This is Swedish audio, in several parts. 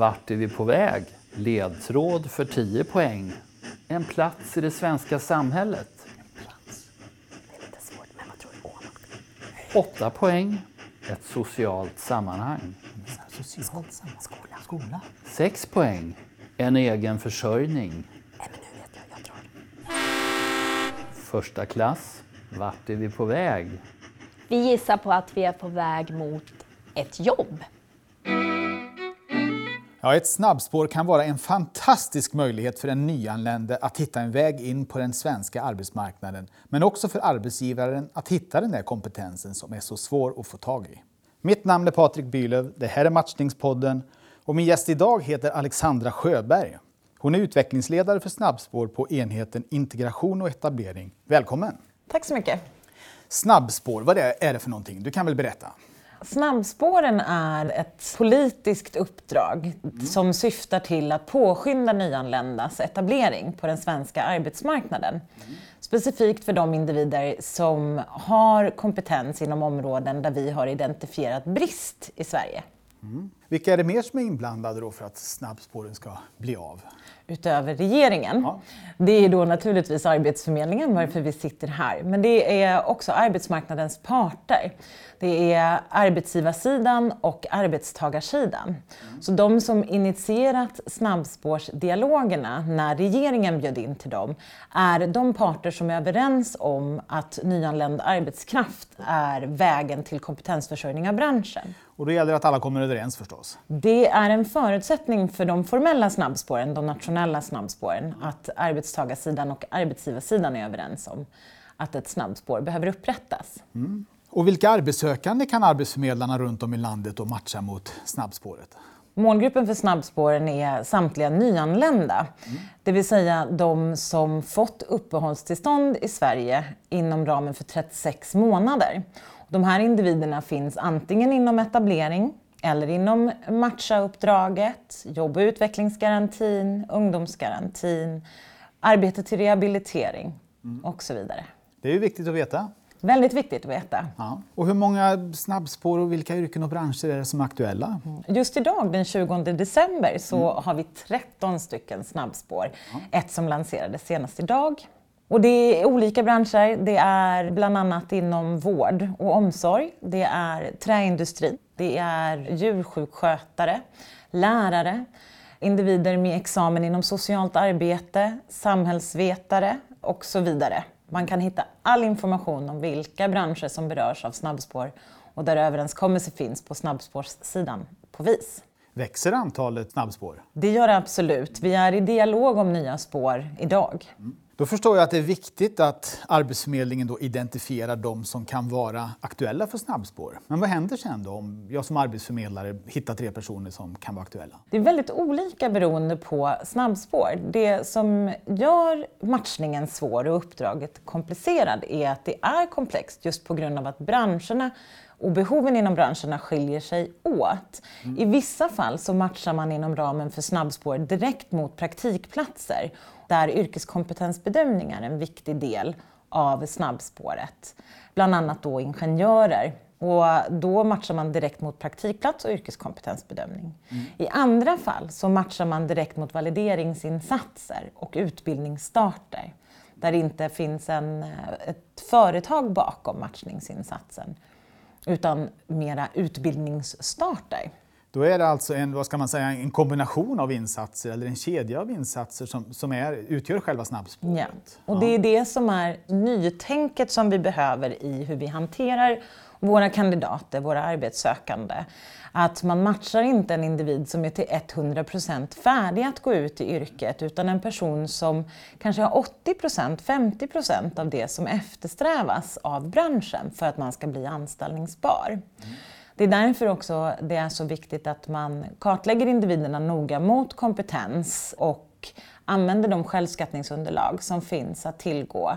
Vart är vi på väg? Ledtråd för 10 poäng. En plats i det svenska samhället. Åtta poäng. Ett socialt sammanhang. Socialt sammanhang. Skola. Skola. Sex poäng. En egen försörjning. Nej, men nu vet jag. Jag tror. Första klass. Vart är vi på väg? Vi gissar på att vi är på väg mot ett jobb. Ja, ett snabbspår kan vara en fantastisk möjlighet för en nyanlände att hitta en väg in på den svenska arbetsmarknaden, men också för arbetsgivaren att hitta den där kompetensen som är så svår att få tag i. Mitt namn är Patrik Bylöv, det här är Matchningspodden och min gäst idag heter Alexandra Sjöberg. Hon är utvecklingsledare för snabbspår på enheten integration och etablering. Välkommen! Tack så mycket. Snabbspår, vad är det för någonting? Du kan väl berätta? Snabbspåren är ett politiskt uppdrag mm. som syftar till att påskynda nyanländas etablering på den svenska arbetsmarknaden. Mm. Specifikt för de individer som har kompetens inom områden där vi har identifierat brist i Sverige. Mm. Vilka är det mer som är inblandade då för att snabbspåren ska bli av? Utöver regeringen. Ja. Det är då naturligtvis Arbetsförmedlingen, varför vi sitter här. Men det är också arbetsmarknadens parter. Det är arbetsgivarsidan och arbetstagarsidan. Mm. Så de som initierat snabbspårsdialogerna när regeringen bjöd in till dem är de parter som är överens om att nyanländ arbetskraft är vägen till kompetensförsörjning av branschen. Och då gäller det att alla kommer överens förstås? Det är en förutsättning för de formella snabbspåren, de nationella snabbspåren, att arbetstagarsidan och arbetsgivarsidan är överens om att ett snabbspår behöver upprättas. Mm. Och vilka arbetssökande kan arbetsförmedlarna runt om i landet då matcha mot snabbspåret? Målgruppen för snabbspåren är samtliga nyanlända, mm. det vill säga de som fått uppehållstillstånd i Sverige inom ramen för 36 månader. De här individerna finns antingen inom etablering eller inom matcha-uppdraget, jobb och utvecklingsgarantin, ungdomsgarantin, arbete till rehabilitering mm. och så vidare. Det är ju viktigt att veta. Väldigt viktigt att veta. Ja. Och hur många snabbspår och vilka yrken och branscher är det som är aktuella? Just idag, den 20 december, så mm. har vi 13 stycken snabbspår. Ja. Ett som lanserades senast idag. Och det är olika branscher. Det är bland annat inom vård och omsorg. Det är träindustri. Det är djursjukskötare, lärare, individer med examen inom socialt arbete, samhällsvetare och så vidare. Man kan hitta all information om vilka branscher som berörs av snabbspår och där överenskommelse finns på snabbspårssidan på VIS. Växer antalet snabbspår? Det gör det absolut. Vi är i dialog om nya spår idag. Mm. Då förstår jag att det är viktigt att Arbetsförmedlingen då identifierar de som kan vara aktuella för snabbspår. Men vad händer sen då om jag som arbetsförmedlare hittar tre personer som kan vara aktuella? Det är väldigt olika beroende på snabbspår. Det som gör matchningen svår och uppdraget komplicerad är att det är komplext just på grund av att branscherna och behoven inom branscherna skiljer sig åt. Mm. I vissa fall så matchar man inom ramen för snabbspår direkt mot praktikplatser där yrkeskompetensbedömning är en viktig del av snabbspåret. Bland annat då ingenjörer. Och då matchar man direkt mot praktikplats och yrkeskompetensbedömning. Mm. I andra fall så matchar man direkt mot valideringsinsatser och utbildningsstarter där det inte finns en, ett företag bakom matchningsinsatsen utan mera utbildningsstarter. Då är det alltså en, vad ska man säga, en kombination av insatser eller en kedja av insatser som, som är, utgör själva snabbspåret. Ja. Och det är det som är nytänket som vi behöver i hur vi hanterar våra kandidater, våra arbetssökande. Att man matchar inte en individ som är till 100% färdig att gå ut i yrket utan en person som kanske har 80%, 50% av det som eftersträvas av branschen för att man ska bli anställningsbar. Mm. Det är därför också det är så viktigt att man kartlägger individerna noga mot kompetens och använder de självskattningsunderlag som finns att tillgå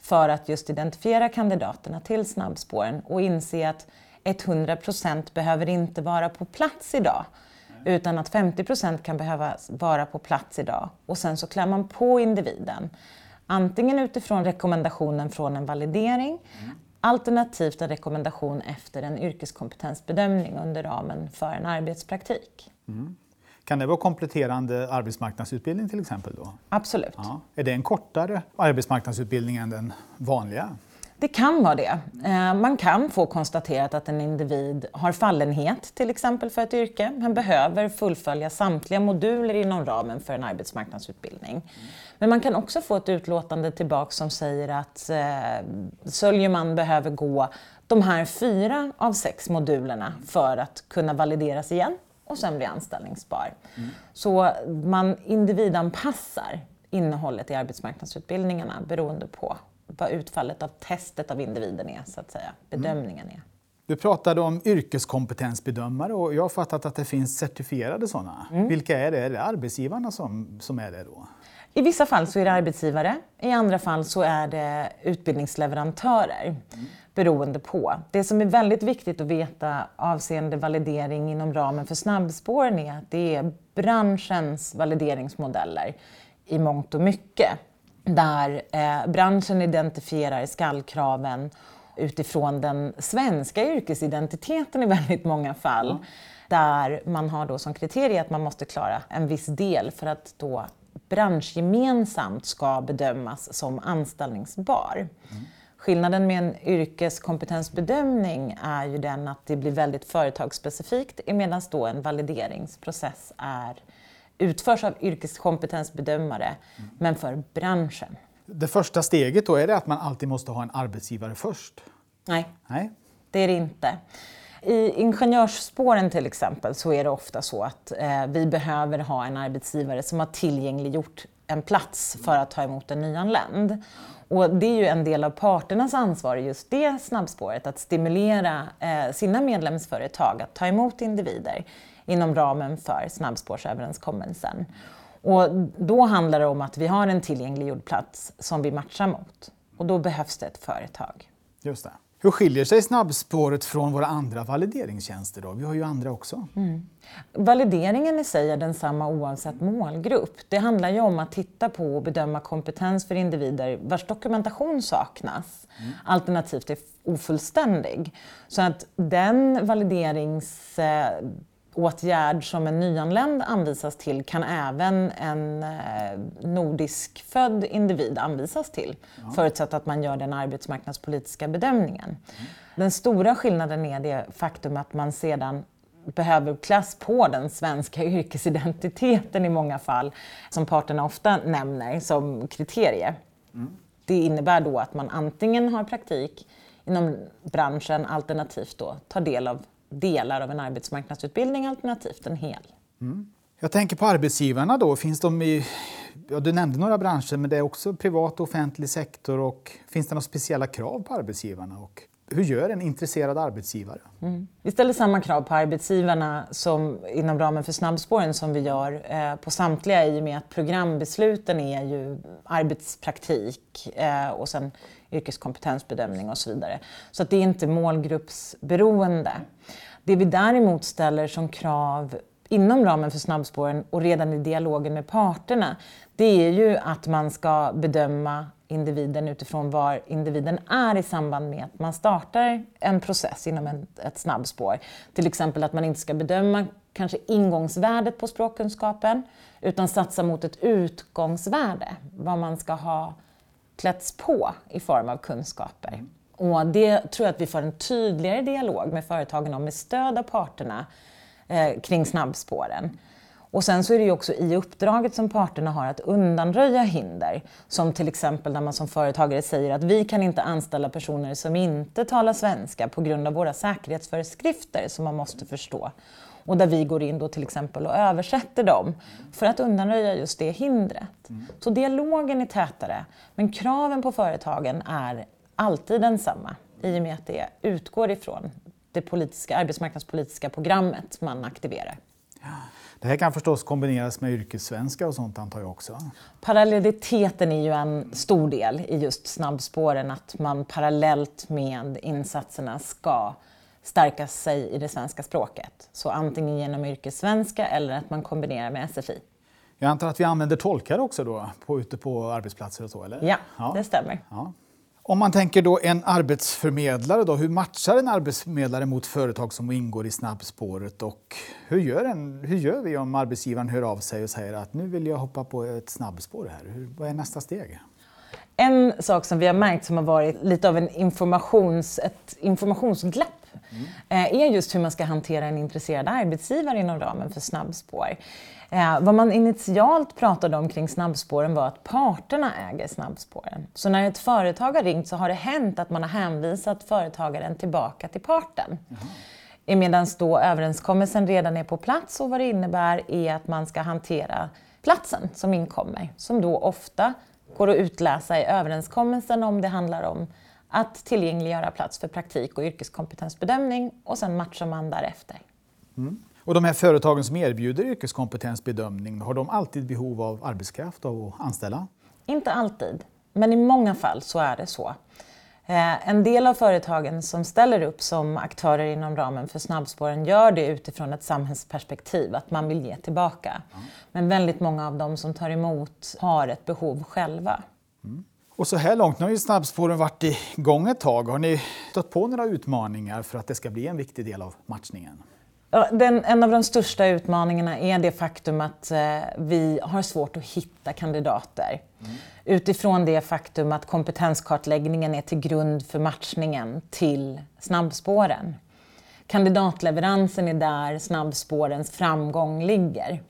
för att just identifiera kandidaterna till snabbspåren och inse att 100% behöver inte vara på plats idag. Utan att 50% kan behöva vara på plats idag. Och sen så klär man på individen. Antingen utifrån rekommendationen från en validering, mm. Alternativt en rekommendation efter en yrkeskompetensbedömning under ramen för en arbetspraktik. Mm. Kan det vara kompletterande arbetsmarknadsutbildning till exempel? Då? Absolut. Ja. Är det en kortare arbetsmarknadsutbildning än den vanliga? Det kan vara det. Eh, man kan få konstaterat att en individ har fallenhet till exempel för ett yrke, men behöver fullfölja samtliga moduler inom ramen för en arbetsmarknadsutbildning. Men man kan också få ett utlåtande tillbaka som säger att eh, Söljeman behöver gå de här fyra av sex modulerna för att kunna valideras igen och sen bli anställningsbar. Så man individanpassar innehållet i arbetsmarknadsutbildningarna beroende på vad utfallet av testet av individen är, så att säga. Bedömningen är. Du pratade om yrkeskompetensbedömare och jag har fattat att det finns certifierade sådana. Mm. Vilka är det? Är det arbetsgivarna som, som är det då? I vissa fall så är det arbetsgivare, i andra fall så är det utbildningsleverantörer. Beroende på. Det som är väldigt viktigt att veta avseende validering inom ramen för snabbspåren är att det är branschens valideringsmodeller i mångt och mycket. Där eh, branschen identifierar skallkraven utifrån den svenska yrkesidentiteten i väldigt många fall. Där man har då som kriterie att man måste klara en viss del för att då branschgemensamt ska bedömas som anställningsbar. Skillnaden med en yrkeskompetensbedömning är ju den att det blir väldigt företagsspecifikt medan då en valideringsprocess är, utförs av yrkeskompetensbedömare men för branschen. Det första steget då, är det att man alltid måste ha en arbetsgivare först? Nej, Nej? det är det inte. I ingenjörsspåren till exempel så är det ofta så att eh, vi behöver ha en arbetsgivare som har tillgängliggjort en plats för att ta emot en nyanländ. Och det är ju en del av parternas ansvar i just det snabbspåret, att stimulera eh, sina medlemsföretag att ta emot individer inom ramen för snabbspårsöverenskommelsen. Och då handlar det om att vi har en tillgängliggjord plats som vi matchar mot. Och då behövs det ett företag. Just det. Hur skiljer sig snabbspåret från våra andra valideringstjänster? Då? Vi har ju andra också. Valideringen i sig är densamma oavsett målgrupp. Det handlar ju om att titta på och bedöma kompetens för individer vars dokumentation saknas, alternativt är ofullständig. Så att den valideringsåtgärd som en nyanländ anvisas till kan även en eh, nordisk född individ anvisas till, förutsatt att man gör den arbetsmarknadspolitiska bedömningen. Den stora skillnaden är det faktum att man sedan behöver klass på den svenska yrkesidentiteten i många fall, som parterna ofta nämner som kriterie. Det innebär då att man antingen har praktik inom branschen alternativt då tar del av delar av en arbetsmarknadsutbildning alternativt en hel. Jag tänker på arbetsgivarna då. Finns de i, ja, du nämnde några branscher, men det är också privat och offentlig sektor. Och finns det några speciella krav på arbetsgivarna? Och hur gör en intresserad arbetsgivare? Vi ställer samma krav på arbetsgivarna som inom ramen för snabbspåren som vi gör eh, på samtliga i och med att programbesluten är ju arbetspraktik eh, och sen yrkeskompetensbedömning och så vidare. Så att det är inte målgruppsberoende. Det vi däremot ställer som krav inom ramen för snabbspåren och redan i dialogen med parterna, det är ju att man ska bedöma individen utifrån var individen är i samband med att man startar en process inom en, ett snabbspår. Till exempel att man inte ska bedöma kanske ingångsvärdet på språkkunskapen utan satsa mot ett utgångsvärde, vad man ska ha klätts på i form av kunskaper. Och det tror jag att vi får en tydligare dialog med företagen om med stöd av parterna eh, kring snabbspåren. Och sen så är det ju också i uppdraget som parterna har att undanröja hinder. Som till exempel när man som företagare säger att vi kan inte anställa personer som inte talar svenska på grund av våra säkerhetsföreskrifter som man måste förstå. Och där vi går in då till exempel och översätter dem för att undanröja just det hindret. Så dialogen är tätare, men kraven på företagen är alltid densamma i och med att det utgår ifrån det politiska, arbetsmarknadspolitiska programmet man aktiverar. Det här kan förstås kombineras med yrkessvenska och sånt antar jag också. Parallelliteten är ju en stor del i just snabbspåren, att man parallellt med insatserna ska stärka sig i det svenska språket. Så antingen genom yrkessvenska eller att man kombinerar med SFI. Jag antar att vi använder tolkar också då, på, ute på arbetsplatser och så? Eller? Ja, det stämmer. Ja. Om man tänker då en arbetsförmedlare, då, hur matchar en arbetsförmedlare mot företag som ingår i snabbspåret? Och hur, gör en, hur gör vi om arbetsgivaren hör av sig och säger att nu vill jag hoppa på ett snabbspår här? Hur, vad är nästa steg? En sak som vi har märkt som har varit lite av en informations, ett informationsglapp mm. är just hur man ska hantera en intresserad arbetsgivare inom ramen för snabbspår. Eh, vad man initialt pratade om kring snabbspåren var att parterna äger snabbspåren. Så när ett företag har ringt så har det hänt att man har hänvisat företagaren tillbaka till parten. Mm. Medan då överenskommelsen redan är på plats och vad det innebär är att man ska hantera platsen som inkommer, som då ofta går att utläsa i överenskommelsen om det handlar om att tillgängliggöra plats för praktik och yrkeskompetensbedömning och sen matchar man därefter. Mm. Och de här företagen som erbjuder yrkeskompetensbedömning, har de alltid behov av arbetskraft att anställa? Inte alltid, men i många fall så är det så. Eh, en del av företagen som ställer upp som aktörer inom ramen för snabbspåren gör det utifrån ett samhällsperspektiv, att man vill ge tillbaka. Mm. Men väldigt många av dem som tar emot har ett behov själva. Mm. Och så här långt, nu har ju snabbspåren varit igång ett tag. Har ni stött på några utmaningar för att det ska bli en viktig del av matchningen? Den, en av de största utmaningarna är det faktum att eh, vi har svårt att hitta kandidater. Mm. Utifrån det faktum att kompetenskartläggningen är till grund för matchningen till snabbspåren. Kandidatleveransen är där snabbspårens framgång ligger.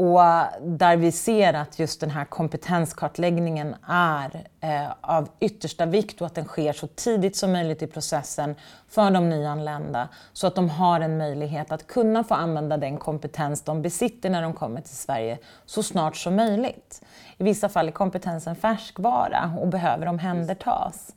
Och där vi ser att just den här kompetenskartläggningen är eh, av yttersta vikt och att den sker så tidigt som möjligt i processen för de nyanlända så att de har en möjlighet att kunna få använda den kompetens de besitter när de kommer till Sverige så snart som möjligt. I vissa fall är kompetensen färskvara och behöver omhändertas.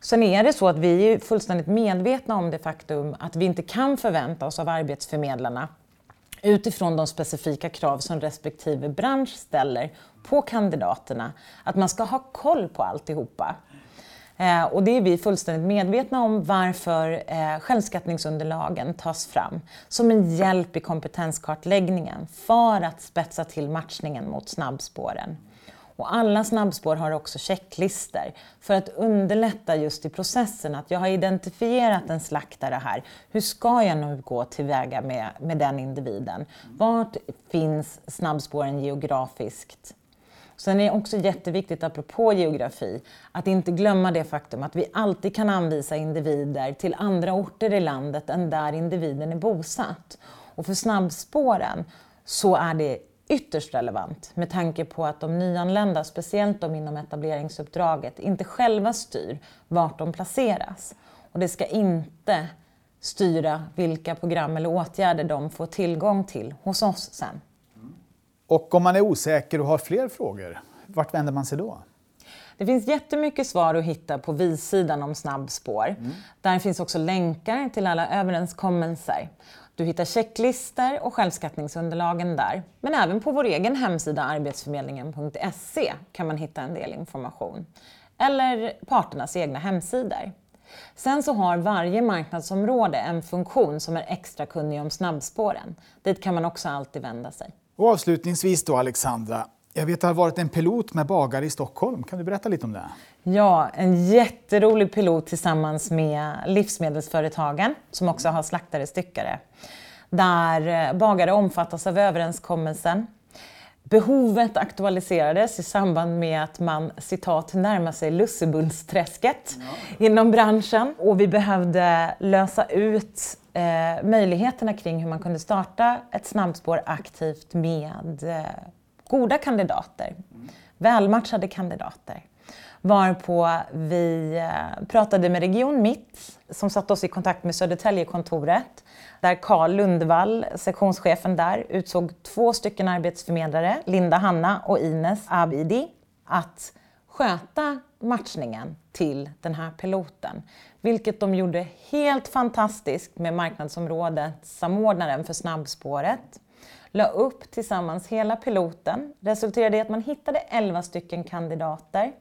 Sen är det så att vi är fullständigt medvetna om det faktum att vi inte kan förvänta oss av arbetsförmedlarna utifrån de specifika krav som respektive bransch ställer på kandidaterna, att man ska ha koll på alltihopa. Eh, och det är vi fullständigt medvetna om varför eh, självskattningsunderlagen tas fram som en hjälp i kompetenskartläggningen för att spetsa till matchningen mot snabbspåren. Och alla snabbspår har också checklister för att underlätta just i processen att jag har identifierat en slaktare här. Hur ska jag nu gå tillväga med, med den individen? Vart finns snabbspåren geografiskt? Sen är det också jätteviktigt, apropå geografi, att inte glömma det faktum att vi alltid kan anvisa individer till andra orter i landet än där individen är bosatt. Och för snabbspåren så är det ytterst relevant med tanke på att de nyanlända, speciellt de inom etableringsuppdraget, inte själva styr vart de placeras. Och det ska inte styra vilka program eller åtgärder de får tillgång till hos oss sen. Och om man är osäker och har fler frågor, vart vänder man sig då? Det finns jättemycket svar att hitta på vi-sidan om snabbspår. Mm. Där finns också länkar till alla överenskommelser. Du hittar checklistor och självskattningsunderlagen där. Men även på vår egen hemsida arbetsförmedlingen.se kan man hitta en del information. Eller parternas egna hemsidor. Sen så har varje marknadsområde en funktion som är extra kunnig om snabbspåren. Dit kan man också alltid vända sig. Och avslutningsvis då Alexandra, jag vet att det har varit en pilot med bagare i Stockholm. Kan du berätta lite om det? Ja, en jätterolig pilot tillsammans med livsmedelsföretagen som också har slaktare styckare. Där eh, bagare omfattas av överenskommelsen. Behovet aktualiserades i samband med att man citat närmar sig lussebullsträsket ja. inom branschen och vi behövde lösa ut eh, möjligheterna kring hur man kunde starta ett snabbspår aktivt med eh, goda kandidater, mm. välmatchade kandidater. Varpå vi eh, pratade med Region Mitt som satte oss i kontakt med Södertäljekontoret där Carl Lundvall, sektionschefen där, utsåg två stycken arbetsförmedlare, Linda Hanna och Ines Abidi, att sköta matchningen till den här piloten. Vilket de gjorde helt fantastiskt med marknadsområdet, samordnaren för snabbspåret. La upp tillsammans hela piloten, resulterade i att man hittade 11 stycken kandidater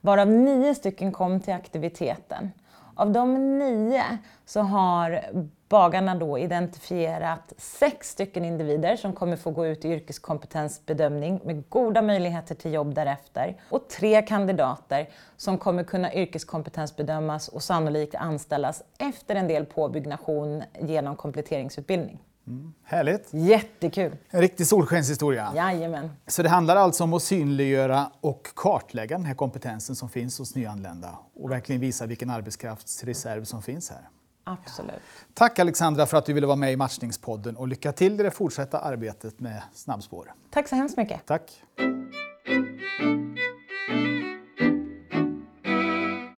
varav nio stycken kom till aktiviteten. Av de nio så har bagarna då identifierat sex stycken individer som kommer få gå ut i yrkeskompetensbedömning med goda möjligheter till jobb därefter. Och tre kandidater som kommer kunna yrkeskompetensbedömas och sannolikt anställas efter en del påbyggnation genom kompletteringsutbildning. Härligt. Jättekul! En riktig solskenshistoria. Jajamän. Så det handlar alltså om att synliggöra och kartlägga den här kompetensen som finns hos nyanlända och verkligen visa vilken arbetskraftsreserv som finns här. Absolut. Tack Alexandra för att du ville vara med i Matchningspodden och lycka till i det fortsatta arbetet med snabbspår. Tack så hemskt mycket. Tack!